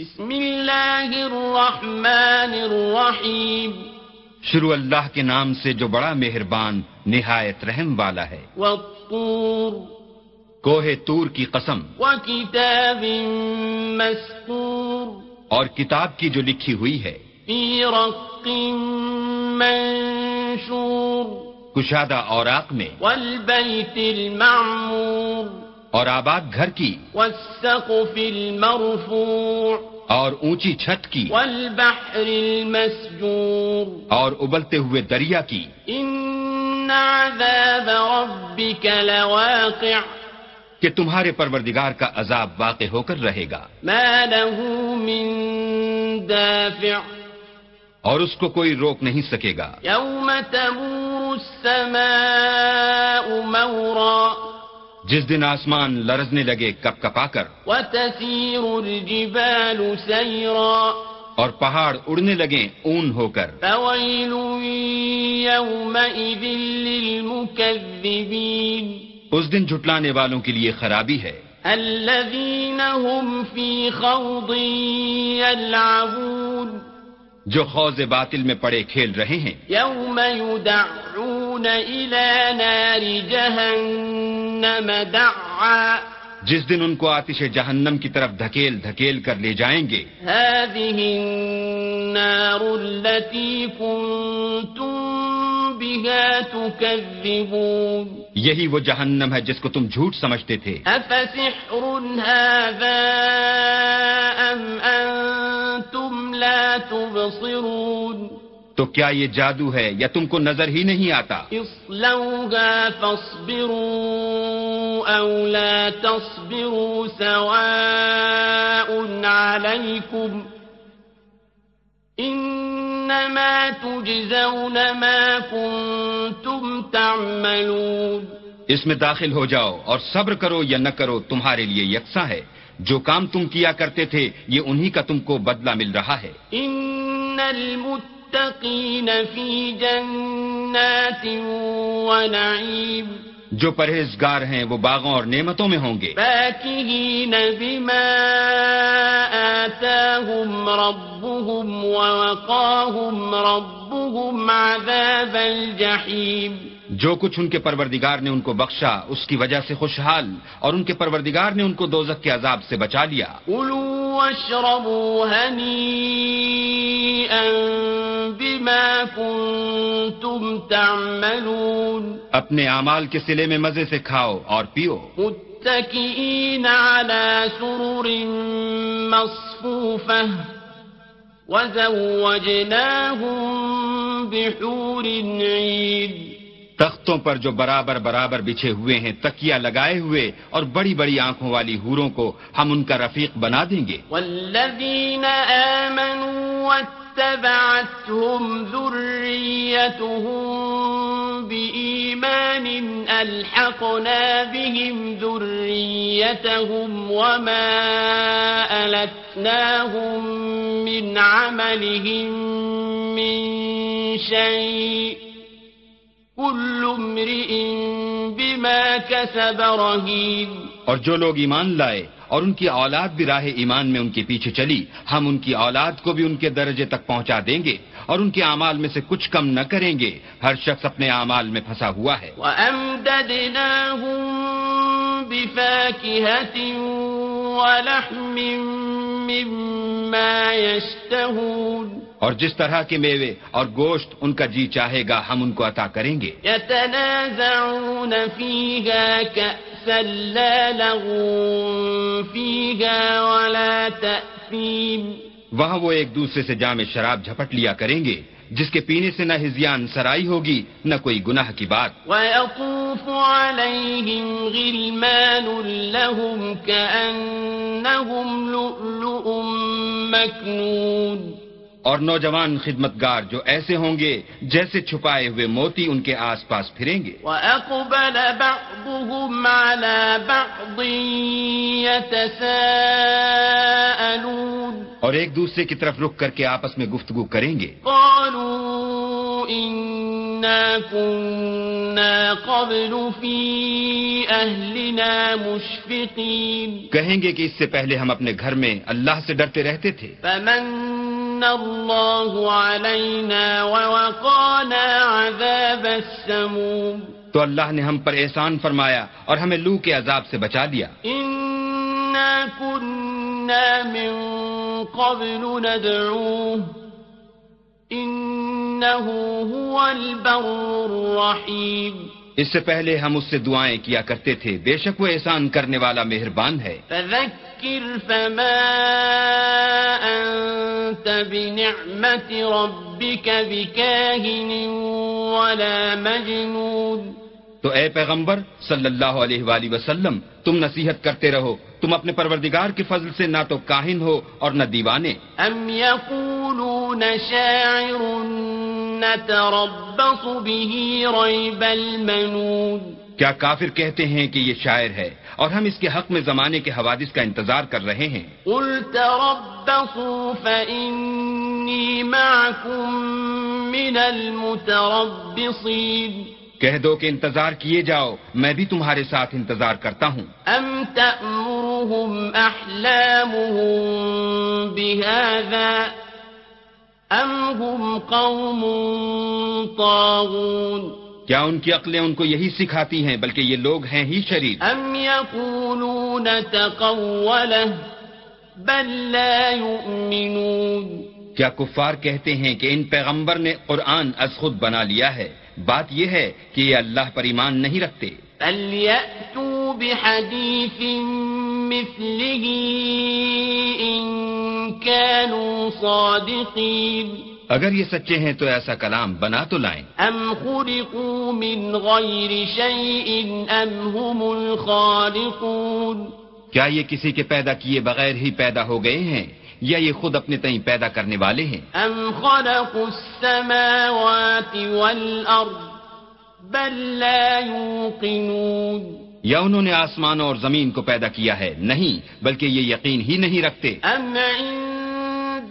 بسم اللہ الرحمن الرحیم۔ شروع اللہ کے نام سے جو بڑا مہربان نہایت رحم والا ہے۔ والطور۔ کوہ تور کی قسم۔ وکتاب مسکور اور کتاب کی جو لکھی ہوئی ہے۔ فی رق منشور۔ کشادہ اوراق میں۔ والبیت المعمور۔ اور آباد گھر کی والسقف المرفوع اور اونچی چھت کی والبحر المسجور اور ابلتے ہوئے دریا کی۔ ان عذاب ربك لواقع کہ تمہارے پروردگار کا عذاب واقع ہو کر رہے گا۔ ما له من دافع اور اس کو کوئی روک نہیں سکے گا۔ يوم تمور السماء مورا جس دن آسمان لرزنے لگے کپ کپا کر وتسير الجبال سيرا. اور پہاڑ اڑنے لگے اون ہو کر فويل يومئذ للمكذبين. اس دن جھٹلانے والوں کے لیے خرابی ہے۔ الذين هم في خوض يلعبون. جو خوض باطل میں پڑے کھیل رہے ہیں۔ يوم يدعون إلى نار جهنم دعا۔ جس دن ان کو آتش جہنم کی طرف دھکیل دھکیل کر لے جائیں گے۔ هذه النار التي كنتم بها تكذبون یہی وہ جہنم ہے جس کو تم جھوٹ سمجھتے تھے۔ أفسحر هذا أم أنتم لا تبصرون. تو کیا یہ جادو ہے یا تم کو نظر ہی نہیں آتا؟ اصلوها فاصبروا أو لا تصبروا سواء عليكم إنما تجزون ما كنتم تعملون. اس میں داخل ہو جاؤ اور صبر کرو یا نہ کرو تمہارے لیے یکساں ہے۔ جو کام تم کیا کرتے تھے یہ انہی کا تم کو بدلہ مل رہا ہے۔ إن المتقين في جنات ونعيم جو پرہیزگار ہیں وہ باغوں اور نعمتوں میں ہوں گے۔ بما آتاهم ربهم ووقاهم ربهم عذاب جو کچھ ان کے پروردگار نے ان کو بخشا اس کی وجہ سے خوشحال اور ان کے پروردگار نے ان کو دوزخ کے عذاب سے بچا لیا۔ بما كنتم تعملون۔ اپنے اعمال کے سلے میں مزے سے کھاؤ اور پیو۔ متكئين على سرر مصفوفة۔ وزوجناهم بحور تختوں پر جو برابر برابر بچھے ہوئے ہیں تکیا لگائے ہوئے اور بڑی بڑی آنکھوں والی ہوروں کو ہم ان کا رفیق بنا دیں گے۔ والذين آمنوا واتبعتهم ذريتهم بإيمان ألحقنا بهم ذريتهم وما ألتناهم من عملهم من شيء كل امرئ بما كسب رهين. اور جو لوگ ایمان لائے اور ان کی اولاد بھی راہ ایمان میں ان کے پیچھے چلی ہم ان کی اولاد کو بھی ان کے درجے تک پہنچا دیں گے اور ان کے اعمال میں سے کچھ کم نہ کریں گے۔ ہر شخص اپنے اعمال میں پھنسا ہوا ہے۔ وأمددناهم بفاكهة ولحم مما يشتهون۔ اور جس طرح کے میوے اور گوشت ان کا جی چاہے گا ہم ان کو عطا کریں گے۔ يتنازعون فيها كأسا لا لغو فيها ولا تأثيم۔ وہاں وہ ایک دوسرے سے جام شراب جھپٹ لیا کریں گے جس کے پینے سے نہ ہزیان سرائی ہوگی نہ کوئی گناہ کی بات۔ ويطوف عليهم غلمان لهم كأنهم لؤلؤ مكنون۔ اور نوجوان خدمتگار جو ایسے ہوں گے جیسے چھپائے ہوئے موتی ان کے آس پاس پھریں گے۔ وأقبل بعضهم على بعض يتساءلون اور ایک دوسرے کی طرف رک کر کے آپس میں گفتگو کریں گے۔ قالوا إن إنا كنا قبل في أهلنا مشفقين کہیں گے کہ اس سے پہلے ہم اپنے گھر میں اللہ سے ڈرتے رہتے تھے۔ فمن الله علينا ووقانا عذاب السموم تو اللہ نے ہم پر احسان فرمایا اور ہمیں لو کے عذاب سے بچا دیا۔ إنا كنا من قبل ندعوه إنه هو البر الرحيم اس سے پہلے ہم اس سے دعائیں کیا کرتے تھے بے شک وہ احسان کرنے والا مہربان ہے۔ فما بنعمة ربك بكاهن ولا مجنون. تو اے پیغمبر صلی اللہ علیہ وآلہ وسلم تم نصیحت کرتے رہو تم اپنے پروردگار کے فضل سے نہ تو کاہن ہو اور نہ دیوانے۔ أم يقولون شاعر نتربص به ريب المنون۔ کیا کافر کہتے ہیں کہ یہ شاعر ہے اور ہم اس کے حق میں زمانے کے حوادث کا انتظار کر رہے ہیں؟ قل تربصوا فإني معكم من کہہ دو کہ انتظار کیے جاؤ میں بھی تمہارے ساتھ انتظار کرتا ہوں۔ أم تأمرهم أحلامهم بهذا أم هم قوم طاغون؟ کیا ان کی عقلیں ان کو یہی سکھاتی ہیں بلکہ یہ لوگ ہیں ہی شریر؟ أم يقولون تقوله بل لا يؤمنون کیا کفار کہتے ہیں کہ ان پیغمبر نے قرآن از خود بنا لیا ہے؟ بات یہ ہے کہ یہ اللہ پر ایمان نہیں رکھتے۔ فليأتوا بحديث مثله إن كانوا صادقين اگر یہ سچے ہیں تو ایسا کلام بنا تو لائیں۔ أم خلقوا من غير شيء أم هم الخالقون۔ کیا یہ کسی کے پیدا کیے بغیر ہی پیدا ہو گئے ہیں یا یہ خود اپنے تئیں پیدا کرنے والے ہیں؟ أم خلقوا السماوات والأرض بل لا يوقنون۔ یا انہوں نے آسمان اور زمین کو پیدا کیا ہے؟ نہیں بلکہ یہ یقین ہی نہیں رکھتے۔ أم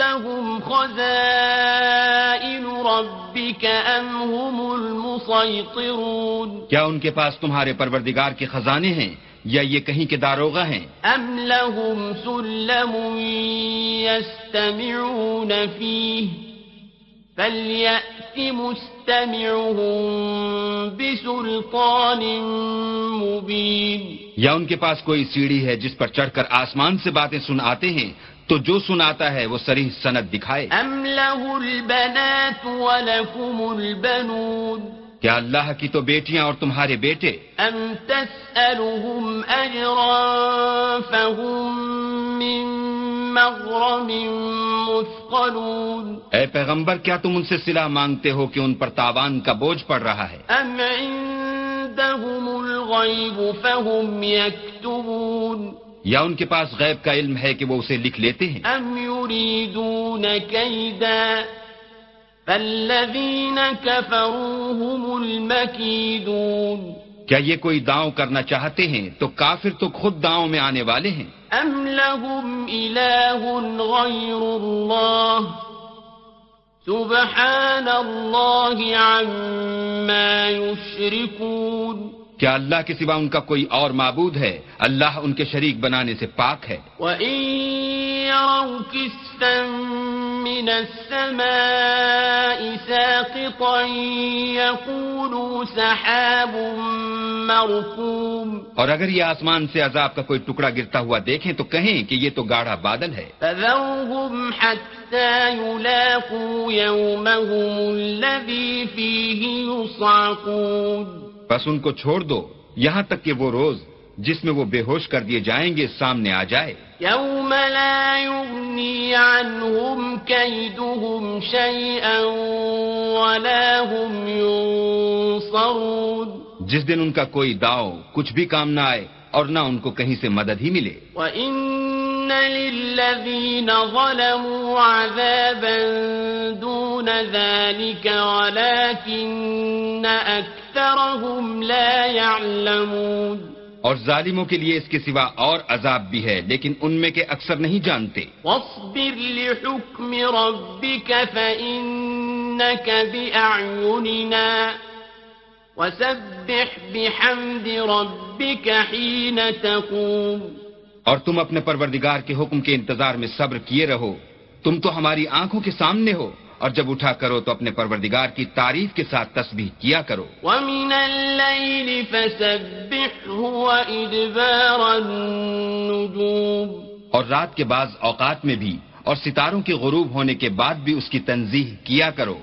عندهم خزائن ربك أم هم المسيطرون کیا ان کے پاس تمہارے پروردگار کے خزانے ہیں یا یہ کہیں کے داروغہ ہیں؟ أم لهم سلم يستمعون فيه فليأت مستمعهم بسلطان مبين یا ان کے پاس کوئی سیڑھی ہے جس پر چڑھ کر آسمان سے باتیں سن آتے ہیں تو جو سناتا ہے وہ سریح سند دکھائے۔ أم له البنات ولكم البنون۔ کیا اللہ کی تو بیٹیاں اور تمہارے بیٹے؟ أم تسألهم أجرا فهم من مغرم مثقلون۔ اے پیغمبر کیا تم ان سے صلح مانگتے ہو کہ ان پر تاوان کا بوجھ پڑ رہا ہے؟ أم عندهم الغيب فهم يكتبون یا ان کے پاس غیب کا علم ہے کہ وہ اسے لکھ لیتے ہیں؟ أم يريدون كيدا فالذين كفروا هم المكيدون کیا یہ کوئی داؤں کرنا چاہتے ہیں؟ تو کافر تو خود داؤں میں آنے والے ہیں۔ أم لهم إله غير الله سبحان الله عما يشركون کیا اللہ کے سوا ان کا کوئی اور معبود ہے؟ اللہ ان کے شریک بنانے سے پاک ہے۔ وإن يروا كسفا من السماء ساقطا يقولوا سحاب مركوم۔ اور اگر یہ آسمان سے عذاب کا کوئی ٹکڑا گرتا ہوا دیکھیں تو کہیں کہ یہ تو گاڑھا بادل ہے۔ فذرهم حتى يلاقوا يومهم الذي فيه يصعقون۔ بس ان کو چھوڑ دو یہاں تک کہ وہ روز جس میں وہ بے ہوش کر دیے جائیں گے سامنے آ جائے۔ يوم لا يغني عنهم كيدهم شيئا ولا هم ينصرون جس دن ان کا کوئی داؤ کچھ بھی کام نہ آئے اور نہ ان کو کہیں سے مدد ہی ملے۔ وإن للذين ظلموا عذابا دون ذلك ولكن أكثرهم لا يعلمون اور ظالموں کے لیے اس کے سوا اور عذاب بھی ہے لیکن ان میں کے اکثر نہیں جانتے۔ واصبر لحكم ربك فإن إنك بأعيننا وسبح بحمد ربك حين تقوم اور تم اپنے پروردگار کے حکم کے انتظار میں صبر کیے رہو۔ تم تو ہماری آنکھوں کے سامنے ہو اور جب اٹھا کرو تو اپنے پروردگار کی تعریف کے ساتھ تسبیح کیا کرو۔ ومن الليل اور رات کے بعض اوقات میں بھی اور ستاروں کے غروب ہونے کے بعد بھی اس کی تنظیح کیا کرو۔